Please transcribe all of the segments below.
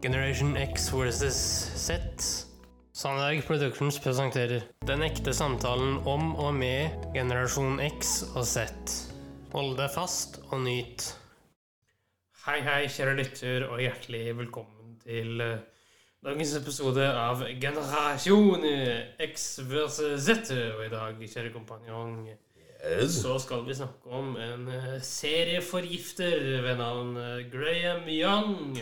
Generation X versus Z. Sandberg Productions presenterer Den ekte samtalen om og med generasjon X og Z. Hold deg fast og nyt. Hei, hei, kjære lytter, og hjertelig velkommen til eh, dagens episode av Generasjon X versus Z. Og i dag, kjære kompanjong, så skal vi snakke om en eh, serieforgifter ved navn eh, Graham Young.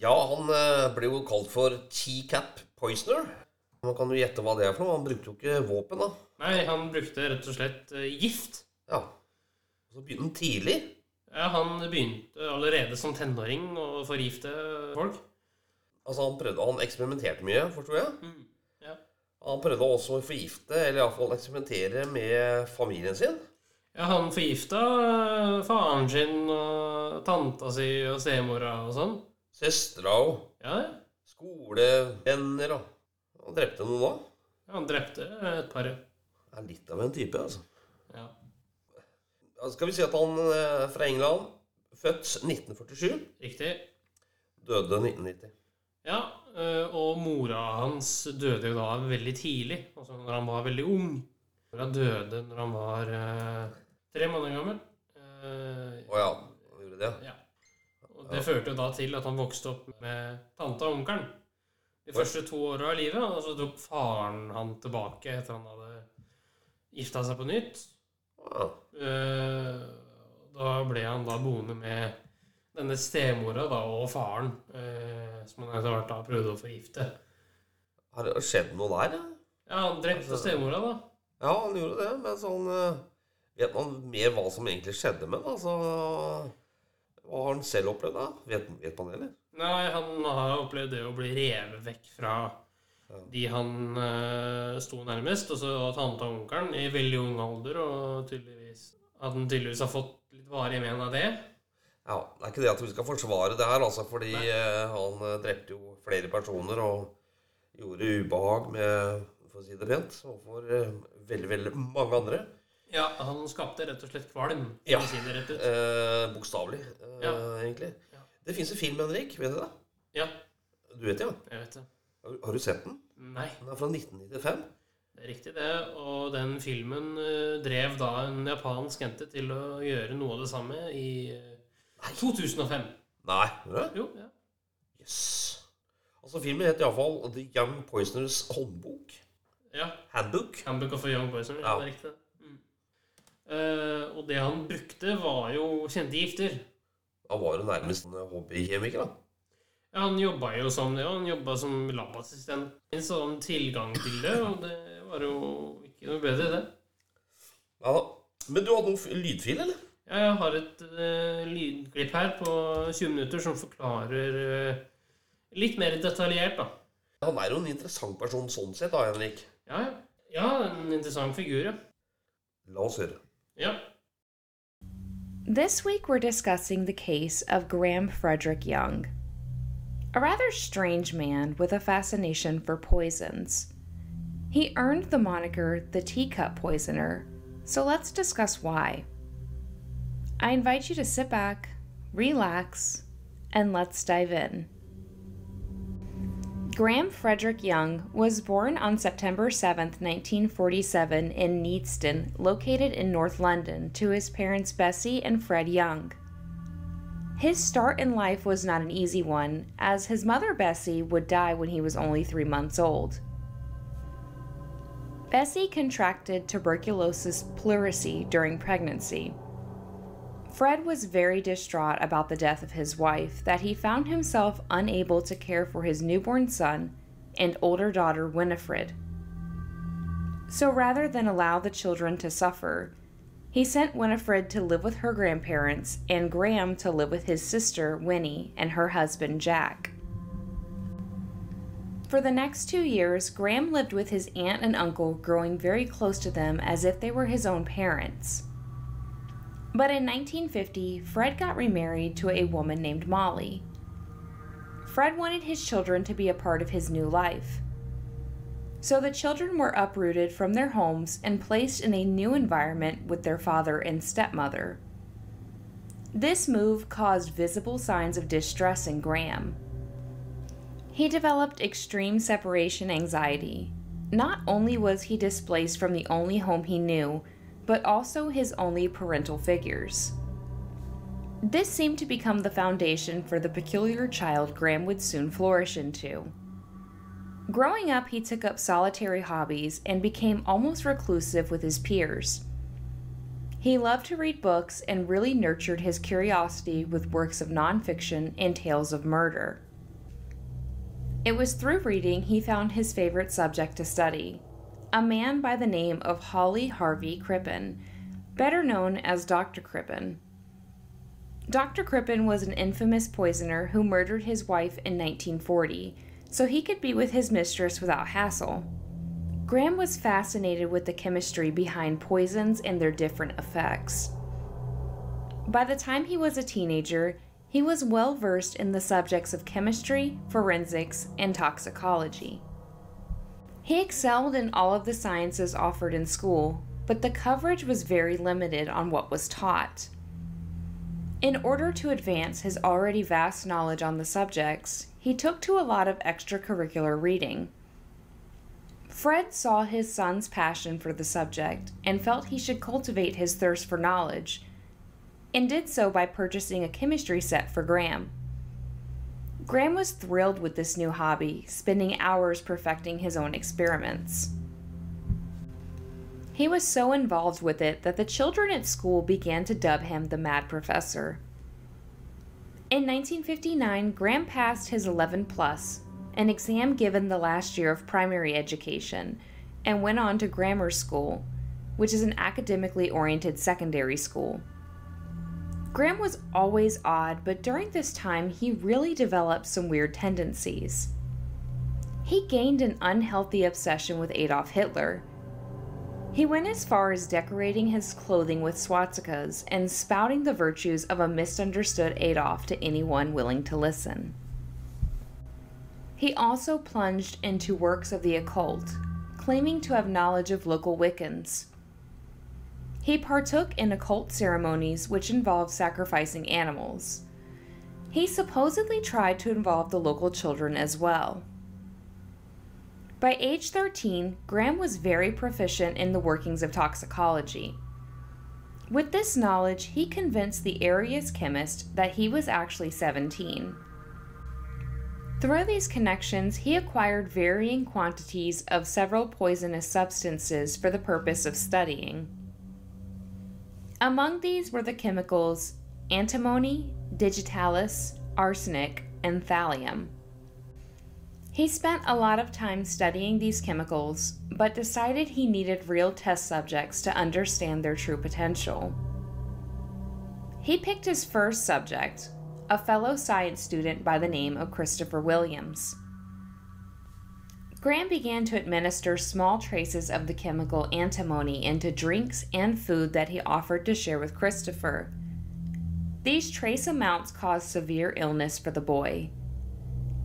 Ja, han eh, ble jo kalt for T-cap poisoner. Man kan jo gjette hva det er for noe. Han brukte jo ikke våpen, da. Nei, han brukte rett og slett eh, gift. Ja. Og så begynte han tidlig. Ja, Han begynte allerede som tenåring å forgifte folk. Altså, han prøvde, han eksperimenterte mye, forstår jeg. Mm, ja. Han prøvde også å forgifte, eller iallfall eksperimentere med familien sin. Ja, han forgifta eh, faren sin og tanta si og stemora og sånn. Søstera og Ja, ja. skolevenner og Han drepte noen da. Han drepte et par. Er litt av en type, altså. Ja. Ja, Skal vi si at han er fra England, født 1947, Riktig. døde 1990. Ja, øh, og mora hans døde jo da veldig tidlig, altså når han var veldig ung. Mora døde når han var øh, tre måneder gammel. Å oh, ja, han gjorde det. ja. Det førte jo da til at han vokste opp med tante og onkelen de første to åra av livet. Og så tok faren han tilbake etter han hadde gifta seg på nytt. Eh, da ble han da boende med denne stemora da, og faren, eh, som han etter hvert da prøvde å forgifte. Har det skjedd noe der? Ja? Han drepte stemora, da. Ja, han gjorde det, men sånn eh, Vet man mer hva som egentlig skjedde med det, Altså, hva har han selv opplevd, da? Vet, vet man det, eller? Nei, han har opplevd det å bli revet vekk fra de han uh, sto nærmest, og så tante og onkelen i veldig ung alder, og at han tydeligvis har fått litt varig men av det. Ja, Det er ikke det at vi skal forsvare det her, altså, fordi eh, han eh, drepte jo flere personer og gjorde ubehag med, for å si det pent, overfor uh, veldig, veldig mange andre. Ja, han skapte rett og slett kvalm, Ja. Eh, Bokstavelig, eh, Ja. egentlig. Ja. Det fins en film, Henrik. Vet du det? Ja, Du vet det, ja? jeg vet det. Har, har du sett den? Nei, Den er fra 1995. det er riktig det. Og den filmen eh, drev da en japansk jente til å gjøre noe av det samme i Nei. 2005. Nei, gjør det? Jo, ja. Yes. Altså, filmen heter iallfall The Young Poisoners håndbok. Ja, Handbook. Handbook of a Young Poisoner. Ja. Det er riktig. Eh, og det han brukte, var jo kjente gifter. Han var jo nærmest en hobbykjemiker, da. Ja, Han jobba jo som det, og han jobba som labassistent. En sånn tilgang til det, og det var jo ikke noe bedre, det. Ja da. Men du hadde noen lydfil, eller? Ja, jeg har et uh, lydklipp her på 20 minutter som forklarer uh, litt mer detaljert, da. Han er jo en interessant person sånn sett, da, Henrik. Ja, ja. Ja, en interessant figur, ja. La oss høre. Ja. This week we're discussing the case of Graham Frederick Young, a rather strange man with a fascination for poisons. He earned the moniker the teacup poisoner, so let's discuss why. I invite you to sit back, relax, and let's dive in. Graham Frederick Young was born on September 7, 1947, in Neasden, located in North London, to his parents Bessie and Fred Young. His start in life was not an easy one, as his mother Bessie would die when he was only three months old. Bessie contracted tuberculosis pleurisy during pregnancy. Fred was very distraught about the death of his wife that he found himself unable to care for his newborn son and older daughter Winifred. So rather than allow the children to suffer, he sent Winifred to live with her grandparents and Graham to live with his sister Winnie and her husband Jack. For the next two years, Graham lived with his aunt and uncle, growing very close to them as if they were his own parents. But in 1950, Fred got remarried to a woman named Molly. Fred wanted his children to be a part of his new life. So the children were uprooted from their homes and placed in a new environment with their father and stepmother. This move caused visible signs of distress in Graham. He developed extreme separation anxiety. Not only was he displaced from the only home he knew, but also his only parental figures. This seemed to become the foundation for the peculiar child Graham would soon flourish into. Growing up, he took up solitary hobbies and became almost reclusive with his peers. He loved to read books and really nurtured his curiosity with works of nonfiction and tales of murder. It was through reading he found his favorite subject to study a man by the name of Hawley Harvey Crippen, better known as Dr. Crippen. Dr. Crippen was an infamous poisoner who murdered his wife in 1940 so he could be with his mistress without hassle. Graham was fascinated with the chemistry behind poisons and their different effects. By the time he was a teenager, he was well versed in the subjects of chemistry, forensics, and toxicology. He excelled in all of the sciences offered in school, but the coverage was very limited on what was taught. In order to advance his already vast knowledge on the subjects, he took to a lot of extracurricular reading. Fred saw his son's passion for the subject and felt he should cultivate his thirst for knowledge and did so by purchasing a chemistry set for Graham. Graham was thrilled with this new hobby, spending hours perfecting his own experiments. He was so involved with it that the children at school began to dub him the Mad Professor. In 1959, Graham passed his 11 plus, an exam given the last year of primary education, and went on to grammar school, which is an academically oriented secondary school. Graham was always odd, but during this time he really developed some weird tendencies. He gained an unhealthy obsession with Adolf Hitler. He went as far as decorating his clothing with swastikas and spouting the virtues of a misunderstood Adolf to anyone willing to listen. He also plunged into works of the occult, claiming to have knowledge of local Wiccans. He partook in occult ceremonies which involved sacrificing animals. He supposedly tried to involve the local children as well. By age 13, Graham was very proficient in the workings of toxicology. With this knowledge, he convinced the area's chemist that he was actually 17. Through these connections, he acquired varying quantities of several poisonous substances for the purpose of studying. Among these were the chemicals antimony, digitalis, arsenic, and thallium. He spent a lot of time studying these chemicals, but decided he needed real test subjects to understand their true potential. He picked his first subject, a fellow science student by the name of Christopher Williams. Graham began to administer small traces of the chemical antimony into drinks and food that he offered to share with Christopher. These trace amounts caused severe illness for the boy.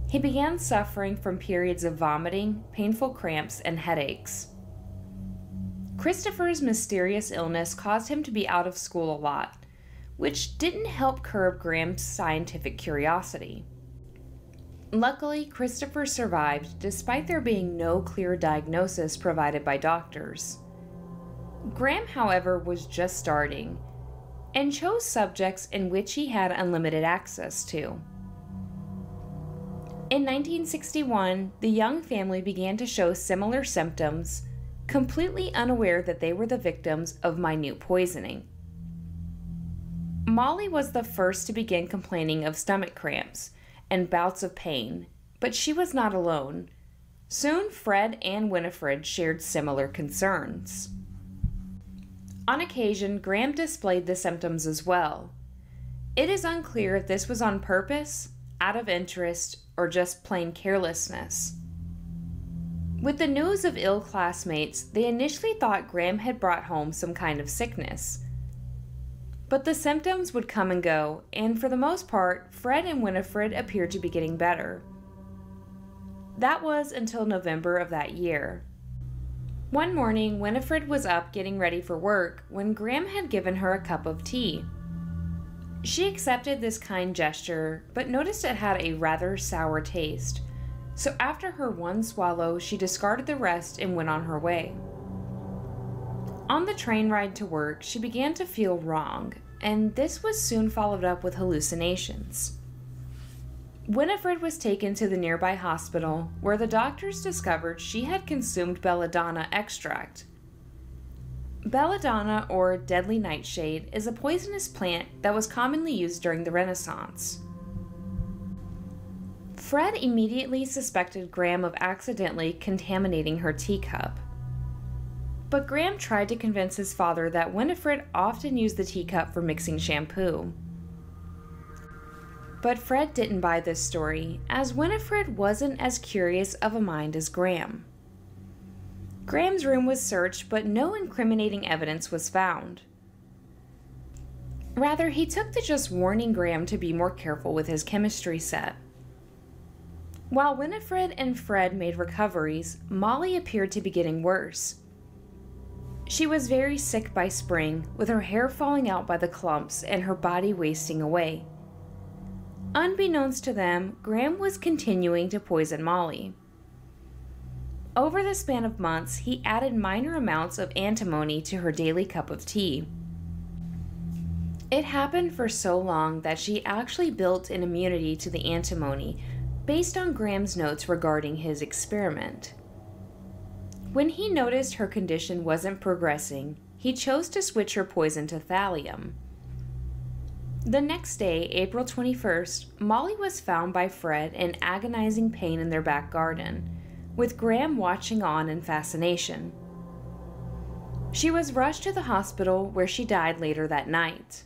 He began suffering from periods of vomiting, painful cramps, and headaches. Christopher's mysterious illness caused him to be out of school a lot, which didn't help curb Graham's scientific curiosity. Luckily, Christopher survived despite there being no clear diagnosis provided by doctors. Graham, however, was just starting and chose subjects in which he had unlimited access to. In 1961, the young family began to show similar symptoms, completely unaware that they were the victims of minute poisoning. Molly was the first to begin complaining of stomach cramps and bouts of pain, but she was not alone. Soon, Fred and Winifred shared similar concerns. On occasion, Graham displayed the symptoms as well. It is unclear if this was on purpose, out of interest, or just plain carelessness. With the news of ill classmates, they initially thought Graham had brought home some kind of sickness. But the symptoms would come and go, and for the most part, Fred and Winifred appeared to be getting better. That was until November of that year. One morning, Winifred was up getting ready for work when Graham had given her a cup of tea. She accepted this kind gesture, but noticed it had a rather sour taste, So after her one swallow, she discarded the rest and went on her way. On the train ride to work, she began to feel wrong, and this was soon followed up with hallucinations. Winifred was taken to the nearby hospital, where the doctors discovered she had consumed belladonna extract. Belladonna, or deadly nightshade, is a poisonous plant that was commonly used during the Renaissance. Fred immediately suspected Graham of accidentally contaminating her teacup. But Graham tried to convince his father that Winifred often used the teacup for mixing shampoo. But Fred didn't buy this story, as Winifred wasn't as curious of a mind as Graham. Graham's room was searched, but no incriminating evidence was found. Rather, he took to just warning Graham to be more careful with his chemistry set. While Winifred and Fred made recoveries, Molly appeared to be getting worse. She was very sick by spring, with her hair falling out by the clumps and her body wasting away. Unbeknownst to them, Graham was continuing to poison Molly. Over the span of months, he added minor amounts of antimony to her daily cup of tea. It happened for so long that she actually built an immunity to the antimony based on Graham's notes regarding his experiment. When he noticed her condition wasn't progressing, he chose to switch her poison to thallium. The next day, April 21st, Molly was found by Fred in agonizing pain in their back garden, with Graham watching on in fascination. She was rushed to the hospital where she died later that night.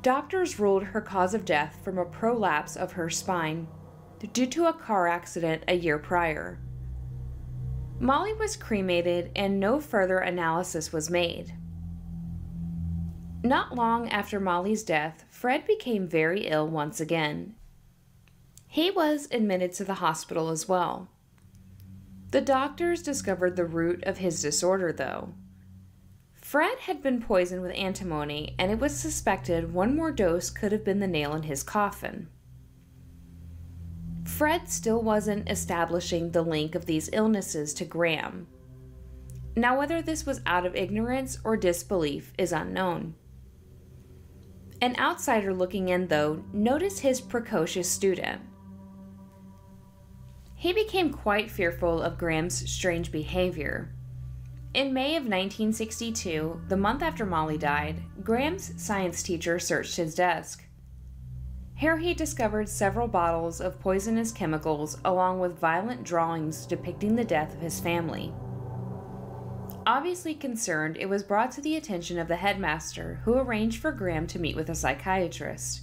Doctors ruled her cause of death from a prolapse of her spine due to a car accident a year prior. Molly was cremated and no further analysis was made. Not long after Molly's death, Fred became very ill once again. He was admitted to the hospital as well. The doctors discovered the root of his disorder, though. Fred had been poisoned with antimony, and it was suspected one more dose could have been the nail in his coffin. Fred still wasn't establishing the link of these illnesses to Graham. Now, whether this was out of ignorance or disbelief is unknown. An outsider looking in, though, noticed his precocious student. He became quite fearful of Graham's strange behavior. In May of 1962, the month after Molly died, Graham's science teacher searched his desk. Here he discovered several bottles of poisonous chemicals along with violent drawings depicting the death of his family. Obviously concerned, it was brought to the attention of the headmaster, who arranged for Graham to meet with a psychiatrist.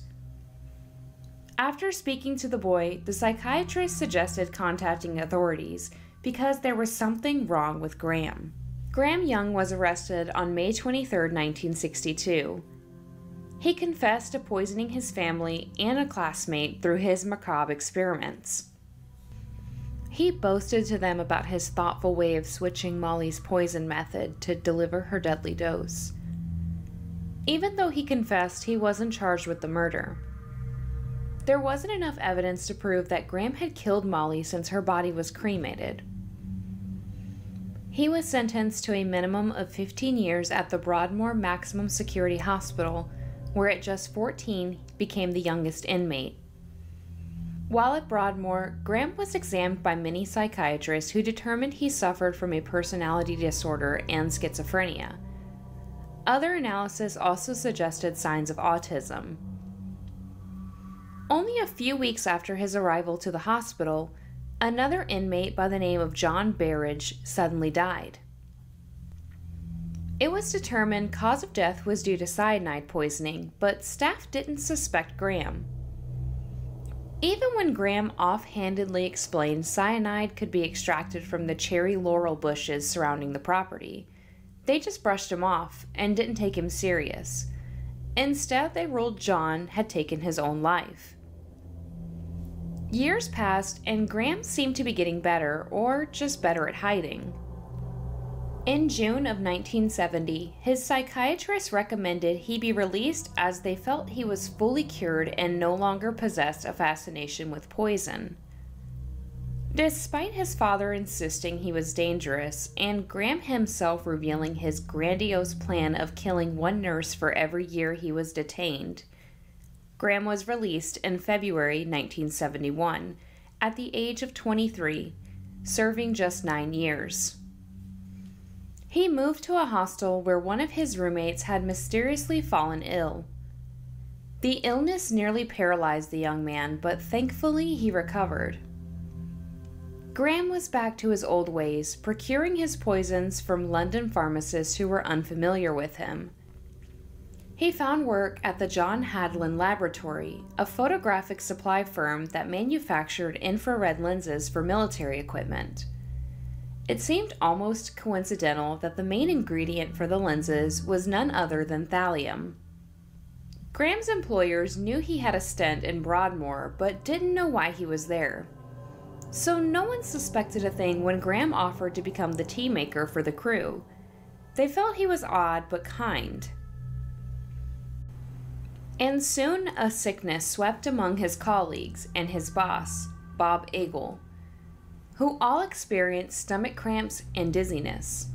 After speaking to the boy, the psychiatrist suggested contacting authorities because there was something wrong with Graham. Graham Young was arrested on May 23, 1962. He confessed to poisoning his family and a classmate through his macabre experiments. He boasted to them about his thoughtful way of switching Molly's poison method to deliver her deadly dose. Even though he confessed, he wasn't charged with the murder. There wasn't enough evidence to prove that Graham had killed Molly since her body was cremated. He was sentenced to a minimum of 15 years at the Broadmoor Maximum Security Hospital where at just 14 became the youngest inmate. While at Broadmoor, Graham was examined by many psychiatrists who determined he suffered from a personality disorder and schizophrenia. Other analysis also suggested signs of autism. Only a few weeks after his arrival to the hospital, another inmate by the name of John Berridge suddenly died. It was determined cause of death was due to cyanide poisoning, but staff didn't suspect Graham. Even when Graham offhandedly explained cyanide could be extracted from the cherry laurel bushes surrounding the property, they just brushed him off and didn't take him serious. Instead, they ruled John had taken his own life. Years passed, and Graham seemed to be getting better, or just better at hiding. In June of 1970, his psychiatrist recommended he be released as they felt he was fully cured and no longer possessed a fascination with poison. Despite his father insisting he was dangerous, and Graham himself revealing his grandiose plan of killing one nurse for every year he was detained, Graham was released in February 1971 at the age of 23, serving just nine years. He moved to a hostel where one of his roommates had mysteriously fallen ill. The illness nearly paralyzed the young man, but thankfully he recovered. Graham was back to his old ways, procuring his poisons from London pharmacists who were unfamiliar with him. He found work at the John Hadland Laboratory, a photographic supply firm that manufactured infrared lenses for military equipment. It seemed almost coincidental that the main ingredient for the lenses was none other than thallium. Graham's employers knew he had a stent in Broadmoor, but didn't know why he was there. So no one suspected a thing when Graham offered to become the tea maker for the crew. They felt he was odd but kind. And soon a sickness swept among his colleagues and his boss, Bob Egle, who all experienced stomach cramps and dizziness.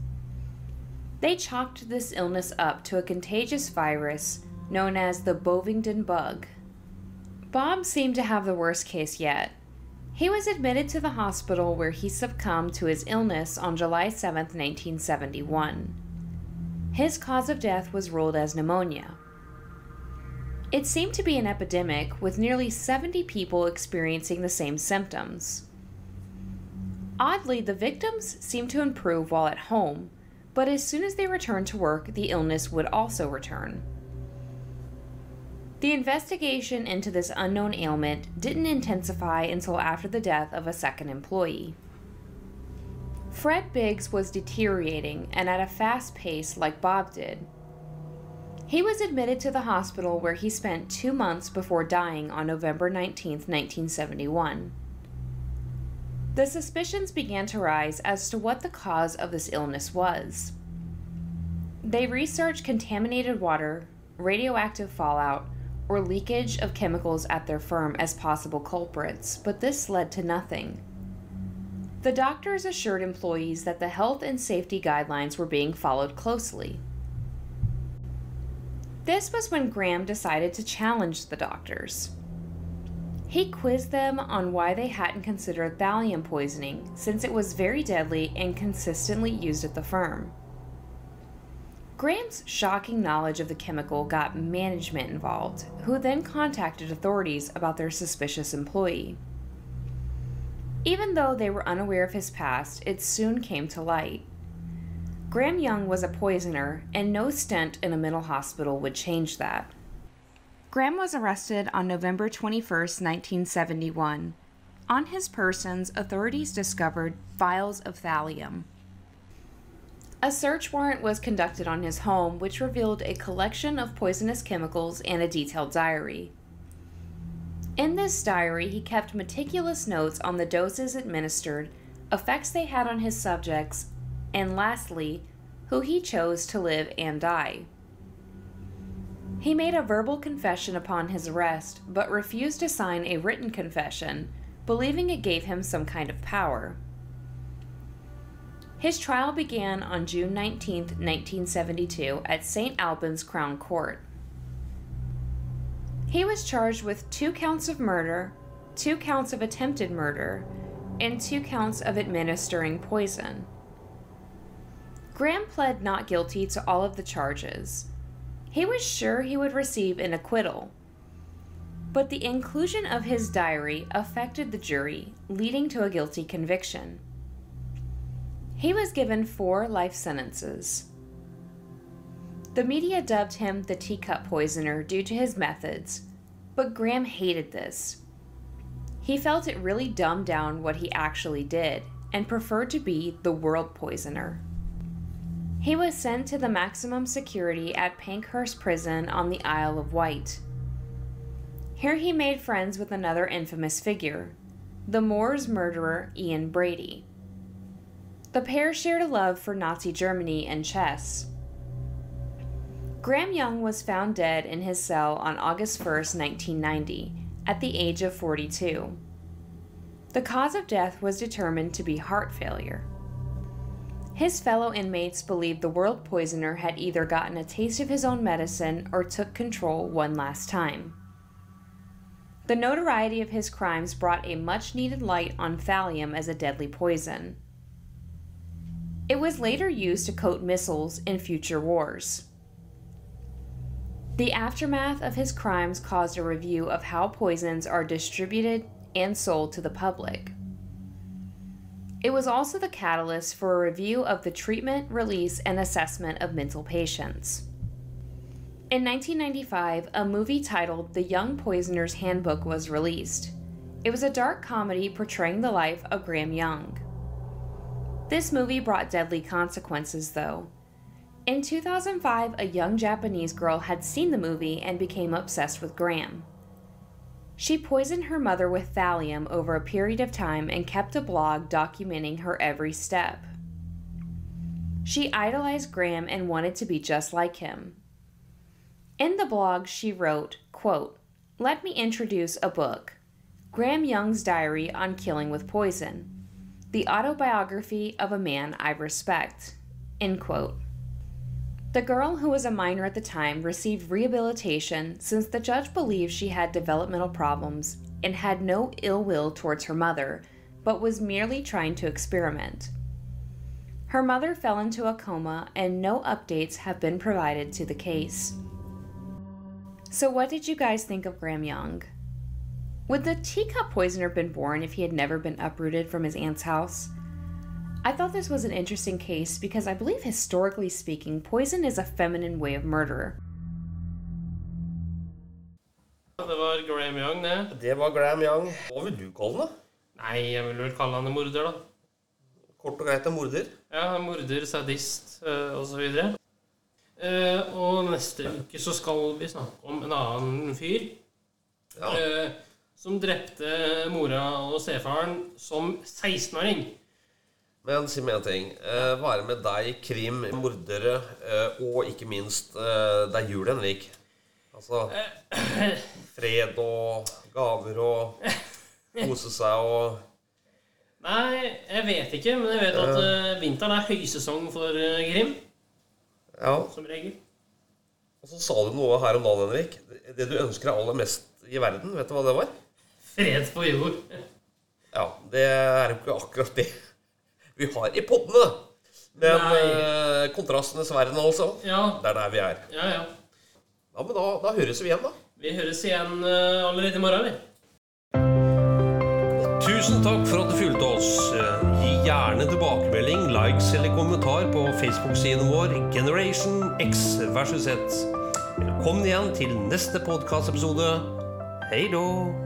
They chalked this illness up to a contagious virus known as the Bovingdon bug. Bob seemed to have the worst case yet he was admitted to the hospital where he succumbed to his illness on July 7, 1971. His cause of death was ruled as pneumonia. It seemed to be an epidemic, with nearly 70 people experiencing the same symptoms. Oddly, the victims seemed to improve while at home, but as soon as they returned to work, the illness would also return. The investigation into this unknown ailment didn't intensify until after the death of a second employee. Fred Biggs was deteriorating and at a fast pace like Bob did. He was admitted to the hospital where he spent two months before dying on November 19, 1971. The suspicions began to rise as to what the cause of this illness was. They researched contaminated water, radioactive fallout, or leakage of chemicals at their firm as possible culprits, but this led to nothing. The doctors assured employees that the health and safety guidelines were being followed closely. This was when Graham decided to challenge the doctors. He quizzed them on why they hadn't considered thallium poisoning, since it was very deadly and consistently used at the firm. Graham's shocking knowledge of the chemical got management involved, who then contacted authorities about their suspicious employee. Even though they were unaware of his past, it soon came to light. Graham Young was a poisoner, and no stent in a mental hospital would change that. Graham was arrested on November 21, 1971. On his persons, authorities discovered vials of thallium. A search warrant was conducted on his home, which revealed a collection of poisonous chemicals and a detailed diary. In this diary, he kept meticulous notes on the doses administered, effects they had on his subjects, and lastly, who he chose to live and die. He made a verbal confession upon his arrest, but refused to sign a written confession, believing it gave him some kind of power. His trial began on June 19, 1972, at St. Albans Crown Court. He was charged with two counts of murder, two counts of attempted murder, and two counts of administering poison. Graham pled not guilty to all of the charges. He was sure he would receive an acquittal. But the inclusion of his diary affected the jury, leading to a guilty conviction. He was given four life sentences. The media dubbed him the teacup poisoner due to his methods, but Graham hated this. He felt it really dumbed down what he actually did and preferred to be the world poisoner. He was sent to the maximum security at Parkhurst Prison on the Isle of Wight. Here he made friends with another infamous figure, the Moors murderer Ian Brady. The pair shared a love for Nazi Germany and chess. Graham Young was found dead in his cell on August 1, 1990, at the age of 42. The cause of death was determined to be heart failure. His fellow inmates believed the world poisoner had either gotten a taste of his own medicine or took control one last time. The notoriety of his crimes brought a much needed light on thallium as a deadly poison. It was later used to coat missiles in future wars. The aftermath of his crimes caused a review of how poisons are distributed and sold to the public. It was also the catalyst for a review of the treatment, release, and assessment of mental patients. In 1995, a movie titled The Young Poisoner's Handbook was released. It was a dark comedy portraying the life of Graham Young. This movie brought deadly consequences, though. In 2005, a young Japanese girl had seen the movie and became obsessed with Graham. She poisoned her mother with thallium over a period of time and kept a blog documenting her every step. She idolized Graham and wanted to be just like him. In the blog, she wrote, quote, Let me introduce a book, Graham Young's Diary on Killing with Poison, the autobiography of a man I respect. End quote. The girl, who was a minor at the time, received rehabilitation since the judge believed she had developmental problems and had no ill will towards her mother, but was merely trying to experiment. Her mother fell into a coma, and no updates have been provided to the case. So, what did you guys think of Graham Young? Would the teacup poisoner been born if he had never been uprooted from his aunt's house? I thought this was an interesting case because I believe, historically speaking, poison is a feminine way of murder. Det var Graham Young, det. Det var Graham Young. Hva vil du kalle den, da? Nei, jeg vil vel kalle han en morder, da. Kort og greit en morder. Ja, morder, sadist uh, osv. Uh, og neste uke så skal vi snakke om en annen fyr Ja. eh, som drepte mora og stefaren som 16-åring. Men si meg en ting. Eh, det med deg, krim, mordere eh, og ikke minst eh, det er jul, Henrik? Altså fred og gaver og kose seg og Nei, jeg vet ikke, men jeg vet at eh, vinteren er høysesong for eh, krim. Ja. som regel. Og så sa du noe her om dagen, Henrik. Det- Det du ønsker deg aller mest i verden, vet du hva det var? Fred på jord. Ja, det er jo ikke akkurat det vi har i poddene. Men Nei. eh, kontrastenes verden, altså. Ja, Det er der vi er. ja, ja. Ja, men da, da høres vi igjen, da. Vi høres igjen eh, allerede i morgen, vi. Tusen takk for at du fulgte oss. Eh, Gi gjerne tilbakemelding, likes eller kommentar på Facebook-siden vår Generation X versus Z. Velkommen igjen til neste podkastepisode. Hei då!